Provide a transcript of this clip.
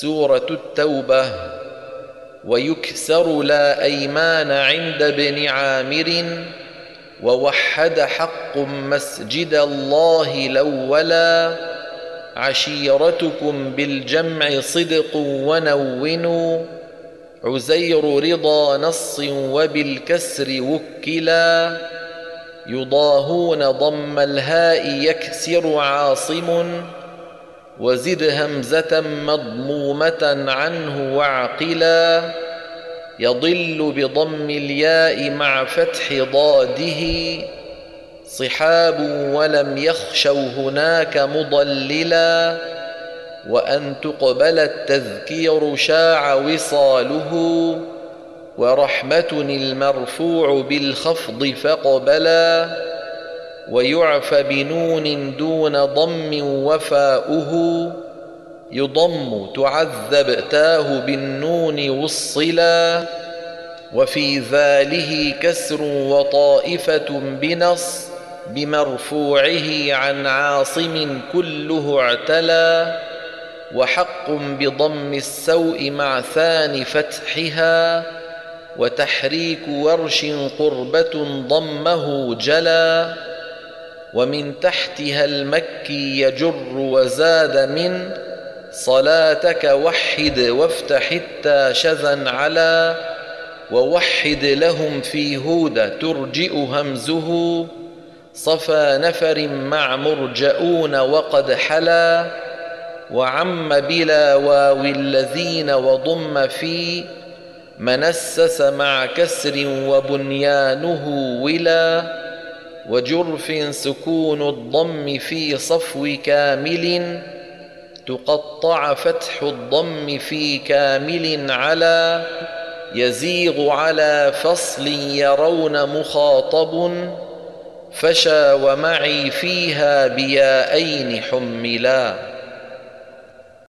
سورة التوبة. ويكسر لا أيمان عند ابن عامر. ووحد حق مسجد الله الأولا عشيرتكم بالجمع صدق ونونوا عزير رضا نص وبالكسر وكلا. يضاهون ضم الهاء يكسر عاصم. وزد همزة مضمومة عنه وعقلا يضل بضم الياء مع فتح ضاده صحاب ولم يخشوا هناك مضللا وأن تقبل التذكير شاع وصاله ورحمة المرفوع بالخفض فقبلا ويعف بنون دون ضم وفاؤه يضم تعذب تاه بالنون وصلا وفي ذاله كسر وطائفة بنص بمرفوعه عن عاصم كله اعتلى وحق بضم السوء مع ثاني فتحها وتحريك ورش قربة ضمه جلا. ومن تحتها المكي يجر وزاد من صلاتك وحد وافتح التا شذا على ووحد لهم في هود ترجئ همزه صفى نفر مع مرجؤون وقد حلا وعم بلا واو الذين وضم في منسس مع كسر وبنيانه ولا وجرف سكون الضم في صفو كامل تقطع فتح الضم في كامل على يزيغ على فصل يرون مخاطب فشى ومعي فيها بيائين حملا.